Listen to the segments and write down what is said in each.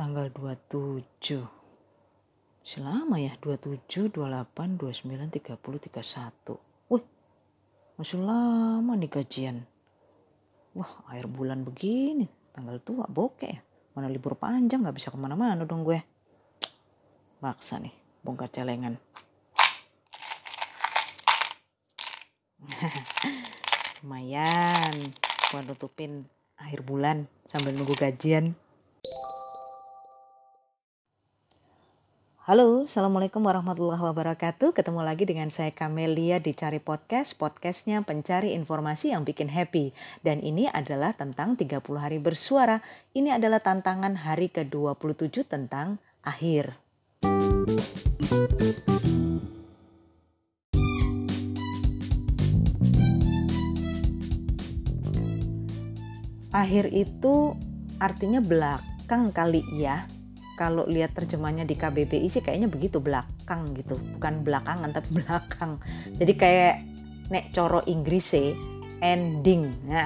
tanggal 27 selama ya 27 28 29 30 31 wih masih lama nih gajian. Wah akhir bulan begini tanggal tua bokeh ya. Mana libur panjang nggak bisa ke mana-mana dong gue. Maksa nih bongkar celengan. Lumayan buat nutupin akhir bulan sambil nunggu gajian Halo, Assalamualaikum warahmatullahi wabarakatuh. Ketemu lagi dengan saya Kamelia di Cari Podcast, podcastnya pencari informasi yang bikin happy. Dan ini adalah tentang 30 hari bersuara. Ini adalah tantangan hari ke-27 tentang akhir. Akhir itu artinya belakang kali ya kalau lihat terjemahnya di KBBI sih kayaknya begitu belakang gitu. Bukan belakangan tapi belakang. Jadi kayak nek coro Inggris sih ending. Nah,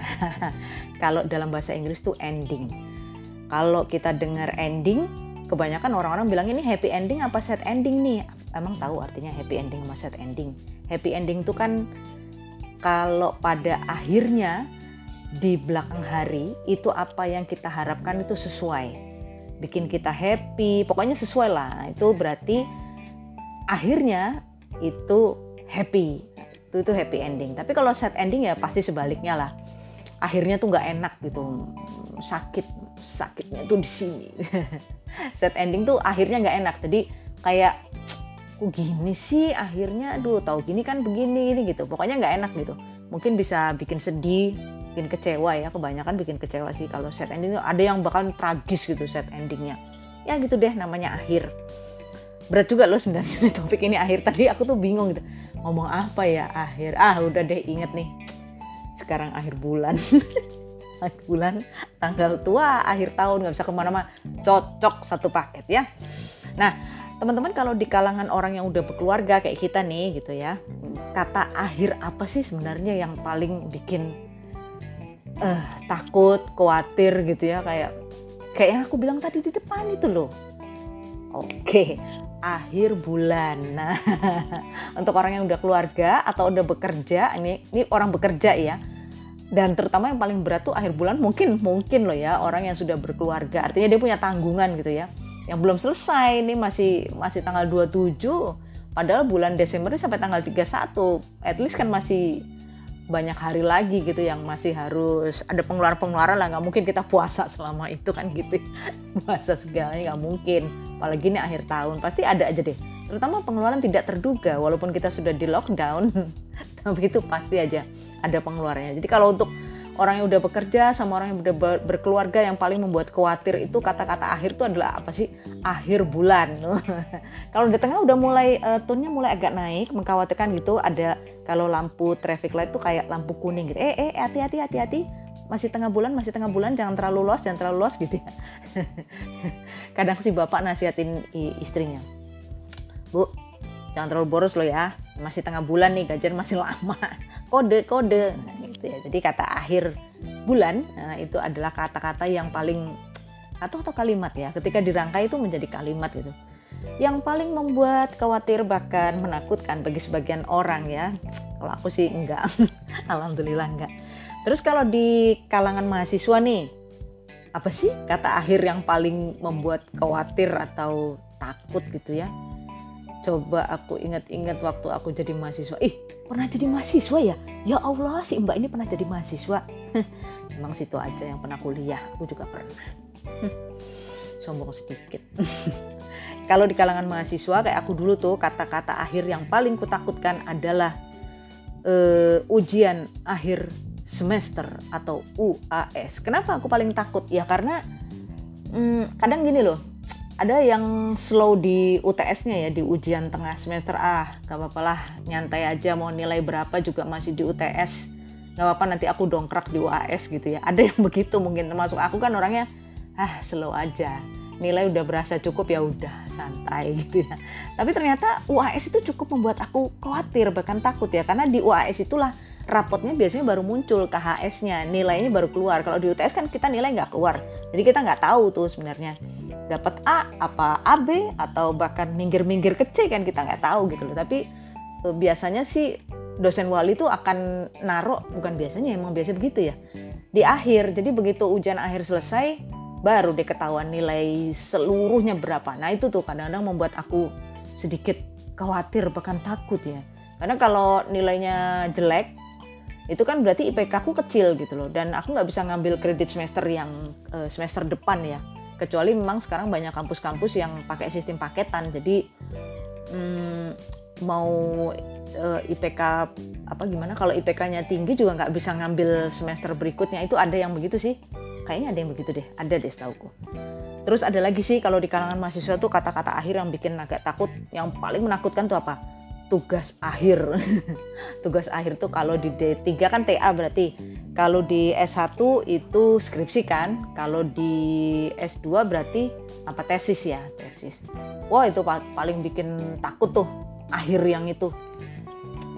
kalau dalam bahasa Inggris tuh ending. Kalau kita dengar ending kebanyakan orang-orang bilang ini happy ending apa sad ending nih? Emang tahu artinya happy ending sama sad ending? Happy ending tuh kan kalau pada akhirnya di belakang hari itu apa yang kita harapkan itu sesuai bikin kita happy, pokoknya sesuai lah. Itu berarti akhirnya itu happy. Itu itu happy ending. Tapi kalau sad ending ya pasti sebaliknya lah. Akhirnya tuh nggak enak gitu, sakit sakitnya tuh di sini. sad ending tuh akhirnya nggak enak. Jadi kayak kok gini sih akhirnya aduh tahu gini kan begini ini gitu pokoknya nggak enak gitu mungkin bisa bikin sedih bikin kecewa ya kebanyakan bikin kecewa sih kalau set ending ada yang bakal tragis gitu set endingnya. Ya gitu deh namanya akhir. Berat juga loh sebenarnya topik ini akhir. Tadi aku tuh bingung gitu. Ngomong apa ya akhir? Ah udah deh inget nih. Sekarang akhir bulan. Akhir bulan tanggal tua akhir tahun. Nggak bisa ke mana-mana. Cocok satu paket ya. Nah teman-teman kalau di kalangan orang yang udah berkeluarga kayak kita nih gitu ya kata akhir apa sih sebenarnya yang paling bikin uh, takut, khawatir gitu ya kayak kayak yang aku bilang tadi di depan itu loh. Oke, akhir bulan. Nah, untuk orang yang udah keluarga atau udah bekerja, ini ini orang bekerja ya. Dan terutama yang paling berat tuh akhir bulan mungkin mungkin loh ya orang yang sudah berkeluarga. Artinya dia punya tanggungan gitu ya. Yang belum selesai ini masih masih tanggal 27 padahal bulan Desember sampai tanggal 31. At least kan masih banyak hari lagi gitu yang masih harus ada pengeluaran-pengeluaran lah nggak mungkin kita puasa selama itu kan gitu. Puasa segalanya nggak mungkin. Apalagi ini akhir tahun pasti ada aja deh. Terutama pengeluaran tidak terduga walaupun kita sudah di lockdown tapi itu pasti aja ada pengeluarannya. Jadi kalau untuk orang yang udah bekerja sama orang yang udah berkeluarga yang paling membuat khawatir itu kata-kata akhir itu adalah apa sih? Akhir bulan. Kalau di tengah udah mulai uh, tone mulai agak naik mengkhawatirkan gitu ada kalau lampu traffic light tuh kayak lampu kuning gitu. Eh eh hati-hati hati-hati. Masih tengah bulan masih tengah bulan jangan terlalu los jangan terlalu los gitu ya. Kadang si bapak nasihatin istrinya. Bu jangan terlalu boros lo ya. Masih tengah bulan nih gajian masih lama. Kode kode gitu ya. Jadi kata akhir bulan nah, itu adalah kata-kata yang paling atau atau kalimat ya. Ketika dirangkai itu menjadi kalimat gitu. Yang paling membuat khawatir bahkan menakutkan bagi sebagian orang ya. Kalau aku sih enggak. Alhamdulillah enggak. Terus kalau di kalangan mahasiswa nih apa sih kata akhir yang paling membuat khawatir atau takut gitu ya coba aku ingat-ingat waktu aku jadi mahasiswa. Ih pernah jadi mahasiswa ya? Ya Allah si mbak ini pernah jadi mahasiswa. Emang situ aja yang pernah kuliah. Aku juga pernah. Sombong sedikit. Kalau di kalangan mahasiswa kayak aku dulu tuh kata-kata akhir yang paling kutakutkan adalah uh, ujian akhir semester atau UAS kenapa aku paling takut? Ya karena hmm, kadang gini loh ada yang slow di UTS-nya ya di ujian tengah semester. Ah gak apa-apa lah nyantai aja mau nilai berapa juga masih di UTS gak apa-apa nanti aku dongkrak di UAS gitu ya. Ada yang begitu mungkin termasuk aku kan orangnya ah slow aja. Nilai udah berasa cukup ya udah santai gitu ya. Tapi ternyata UAS itu cukup membuat aku khawatir bahkan takut ya. Karena di UAS itulah rapotnya biasanya baru muncul KHS-nya nilainya baru keluar. Kalau di UTS kan kita nilai nggak keluar. Jadi kita nggak tahu tuh sebenarnya dapat A apa AB atau bahkan minggir-minggir ke C kan kita nggak tahu gitu loh. Tapi e, biasanya sih dosen wali itu akan naruh bukan biasanya emang biasa begitu ya di akhir. Jadi begitu ujian akhir selesai baru deh ketahuan nilai seluruhnya berapa. Nah itu tuh kadang-kadang membuat aku sedikit khawatir bahkan takut ya. Karena kalau nilainya jelek itu kan berarti IPK aku kecil gitu loh. Dan aku nggak bisa ngambil kredit semester yang uh, semester depan ya kecuali memang sekarang banyak kampus-kampus yang pakai sistem paketan jadi hmm, mau uh, eh, IPK apa gimana kalau IPK-nya tinggi juga nggak bisa ngambil semester berikutnya. Itu ada yang begitu sih. Kayaknya ada yang begitu deh. Ada deh setauku. Terus ada lagi sih kalau di kalangan mahasiswa tuh kata-kata akhir yang bikin agak takut. Yang paling menakutkan tuh apa? Tugas akhir. tugas akhir tuh kalau di D3 kan TA berarti. Kalau di S1 itu skripsi kan. Kalau di S2 berarti apa tesis ya, tesis. Wah, itu paling bikin takut tuh akhir yang itu.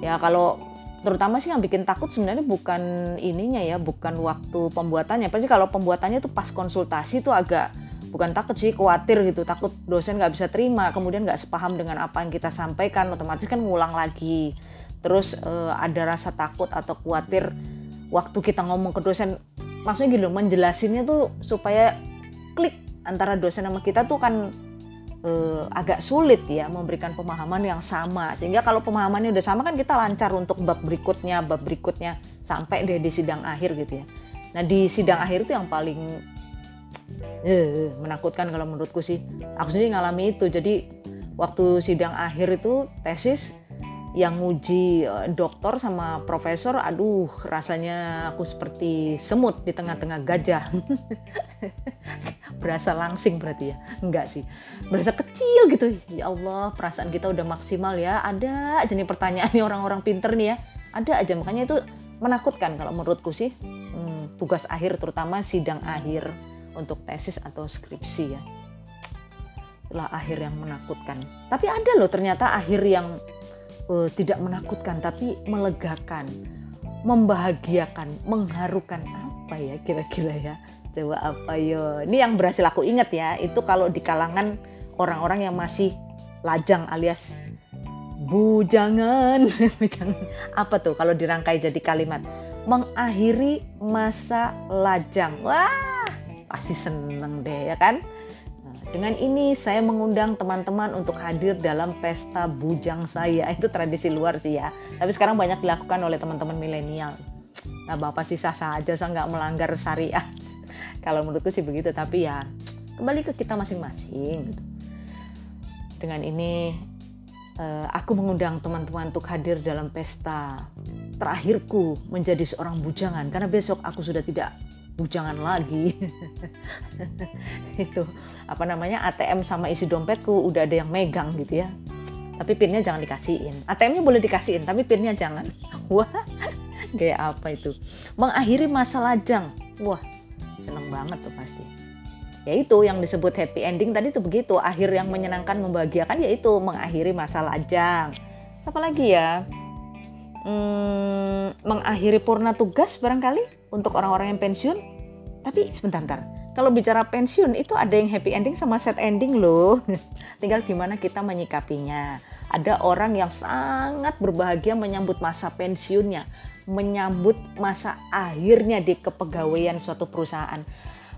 Ya kalau terutama sih yang bikin takut sebenarnya bukan ininya ya, bukan waktu pembuatannya. Pasti kalau pembuatannya tuh pas konsultasi tuh agak bukan takut sih khawatir gitu takut dosen nggak bisa terima kemudian nggak sepaham dengan apa yang kita sampaikan otomatis kan ngulang lagi terus uh, ada rasa takut atau khawatir waktu kita ngomong ke dosen maksudnya gitu menjelasinnya tuh supaya klik antara dosen sama kita tuh kan uh, agak sulit ya memberikan pemahaman yang sama. Sehingga kalau pemahamannya udah sama kan kita lancar untuk bab berikutnya bab berikutnya sampai deh di sidang akhir gitu ya. Nah di sidang akhir itu yang paling eh, menakutkan kalau menurutku sih. Aku sendiri ngalami itu. Jadi waktu sidang akhir itu tesis yang nguji eh, dokter sama profesor aduh rasanya aku seperti semut di tengah-tengah gajah. Berasa langsing berarti ya? Enggak sih. Berasa kecil gitu. Ya Allah perasaan kita udah maksimal ya. Ada aja nih pertanyaan nih orang-orang pinter nih ya. Ada aja. Makanya itu menakutkan kalau menurutku sih hmm, tugas akhir terutama sidang akhir untuk tesis atau skripsi ya. Itulah akhir yang menakutkan. Tapi ada loh ternyata akhir yang uh, tidak menakutkan tapi melegakan membahagiakan mengharukan apa ya kira-kira ya? Coba apa yo? Ini yang berhasil aku ingat ya itu kalau di kalangan orang-orang yang masih lajang alias bujangan. Bujangan. Apa tuh kalau dirangkai jadi kalimat? Mengakhiri masa lajang. Wah pasti seneng deh ya kan dengan ini saya mengundang teman-teman untuk hadir dalam pesta bujang saya. Itu tradisi luar sih ya. Tapi sekarang banyak dilakukan oleh teman-teman milenial. Nah bapak sih sah-sah aja saya nggak melanggar syariah kalau menurutku sih begitu tapi ya kembali ke kita masing-masing gitu. dengan ini uh, aku mengundang teman-teman untuk hadir dalam pesta terakhirku menjadi seorang bujangan. Karena besok aku sudah tidak bujangan lagi. Itu apa namanya ATM sama isi dompetku udah ada yang megang gitu ya. Tapi pinnya jangan dikasihin. ATM-nya boleh dikasihin tapi pinnya jangan. Wah kayak apa itu? Mengakhiri masa lajang. Wah seneng banget tuh pasti. Ya itu yang disebut happy ending tadi tuh begitu. Akhir yang menyenangkan membahagiakan yaitu mengakhiri masa lajang. Siapa lagi ya? Hmm, mengakhiri purna tugas barangkali untuk orang-orang yang pensiun. Tapi sebentar, bentar. Kalau bicara pensiun itu ada yang happy ending sama sad ending loh. Tinggal gimana kita menyikapinya. Ada orang yang sangat berbahagia menyambut masa pensiunnya, menyambut masa akhirnya di kepegawaian suatu perusahaan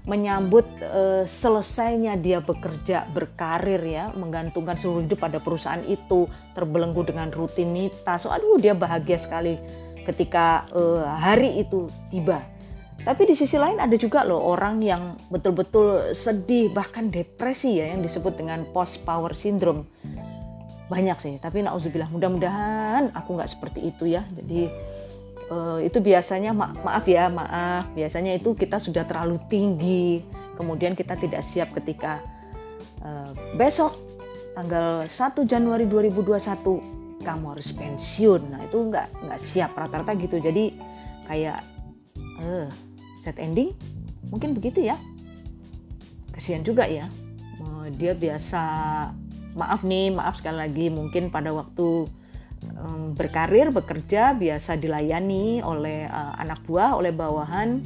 menyambut uh, selesainya dia bekerja berkarir ya menggantungkan seluruh hidup pada perusahaan itu terbelenggu dengan rutinitas aduh dia bahagia sekali ketika uh, hari itu tiba. Tapi di sisi lain ada juga loh orang yang betul-betul sedih bahkan depresi ya yang disebut dengan post power syndrome. Banyak sih, tapi nauzubillah mudah-mudahan aku nggak seperti itu ya. Jadi uh, itu biasanya ma maaf ya maaf biasanya itu kita sudah terlalu tinggi kemudian kita tidak siap ketika uh, besok tanggal 1 Januari 2021 kamu harus pensiun nah itu nggak nggak siap rata-rata gitu jadi kayak eh set ending? Mungkin begitu ya. Kesian juga ya. Dia biasa maaf nih maaf sekali lagi mungkin pada waktu berkarir bekerja biasa dilayani oleh uh, anak buah oleh bawahan.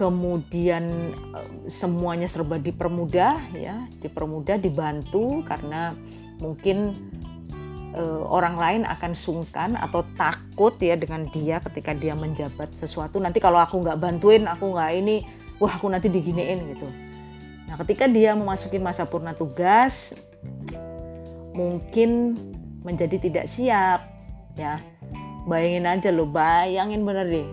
Kemudian eh, semuanya serba dipermudah ya dipermudah dibantu karena mungkin uh, orang lain akan sungkan atau takut ya dengan dia ketika dia menjabat sesuatu. Nanti kalau aku nggak bantuin aku nggak ini wah aku nanti diginiin gitu. Nah ketika dia memasuki masa purna tugas mungkin menjadi tidak siap ya. Bayangin aja loh bayangin bener deh.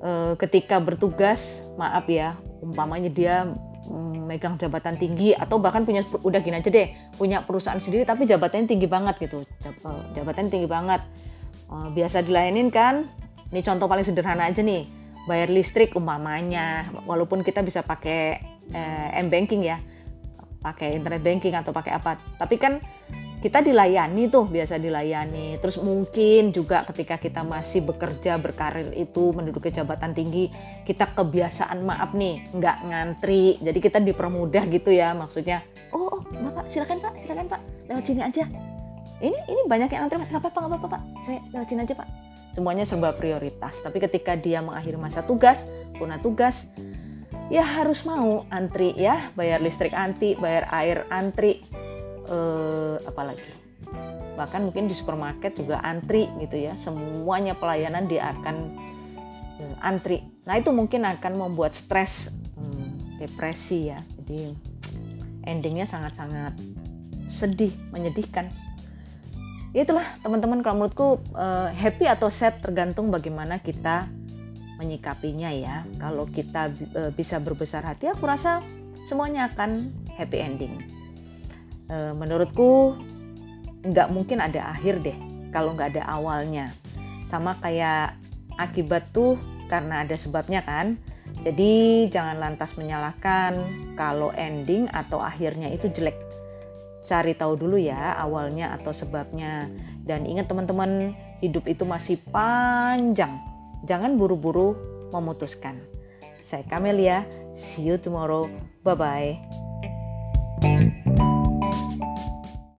E, ketika bertugas maaf ya umpamanya dia megang jabatan tinggi atau bahkan punya udah gini aja deh punya perusahaan sendiri tapi jabatannya tinggi banget gitu. Eh, jabatannya tinggi banget. E, biasa dilayanin kan ini contoh paling sederhana aja nih bayar listrik umpamanya walaupun kita bisa pakai eh, m banking ya pakai internet banking atau pakai apa. Tapi kan kita dilayani tuh biasa dilayani. Terus mungkin juga ketika kita masih bekerja berkarir itu menduduki jabatan tinggi kita kebiasaan maaf nih nggak ngantri. Jadi kita dipermudah gitu ya maksudnya oh, oh bapak silakan pak silakan pak lewat sini aja. Ini ini banyak yang antri mas. Nggak apa-apa nggak apa-apa pak. Saya lewat sini aja pak. Semuanya serba prioritas. Tapi ketika dia mengakhiri masa tugas punah tugas ya harus mau antri ya bayar listrik antri bayar air antri eh, apalagi bahkan mungkin di supermarket juga antri gitu ya. Semuanya pelayanan dia akan eh, antri. Nah itu mungkin akan membuat stres hmm, depresi ya. Jadi endingnya sangat-sangat sedih menyedihkan. Itulah teman-teman kalau menurutku eh, happy atau sad tergantung bagaimana kita menyikapinya ya. Kalau kita eh, bisa berbesar hati aku rasa semuanya akan happy ending e, menurutku nggak mungkin ada akhir deh kalau nggak ada awalnya. Sama kayak akibat tuh karena ada sebabnya kan. Jadi jangan lantas menyalahkan kalau ending atau akhirnya itu jelek. Cari tahu dulu ya awalnya atau sebabnya. Dan ingat teman-teman hidup itu masih panjang. Jangan buru-buru memutuskan. Saya Kamelia. See you tomorrow. Bye bye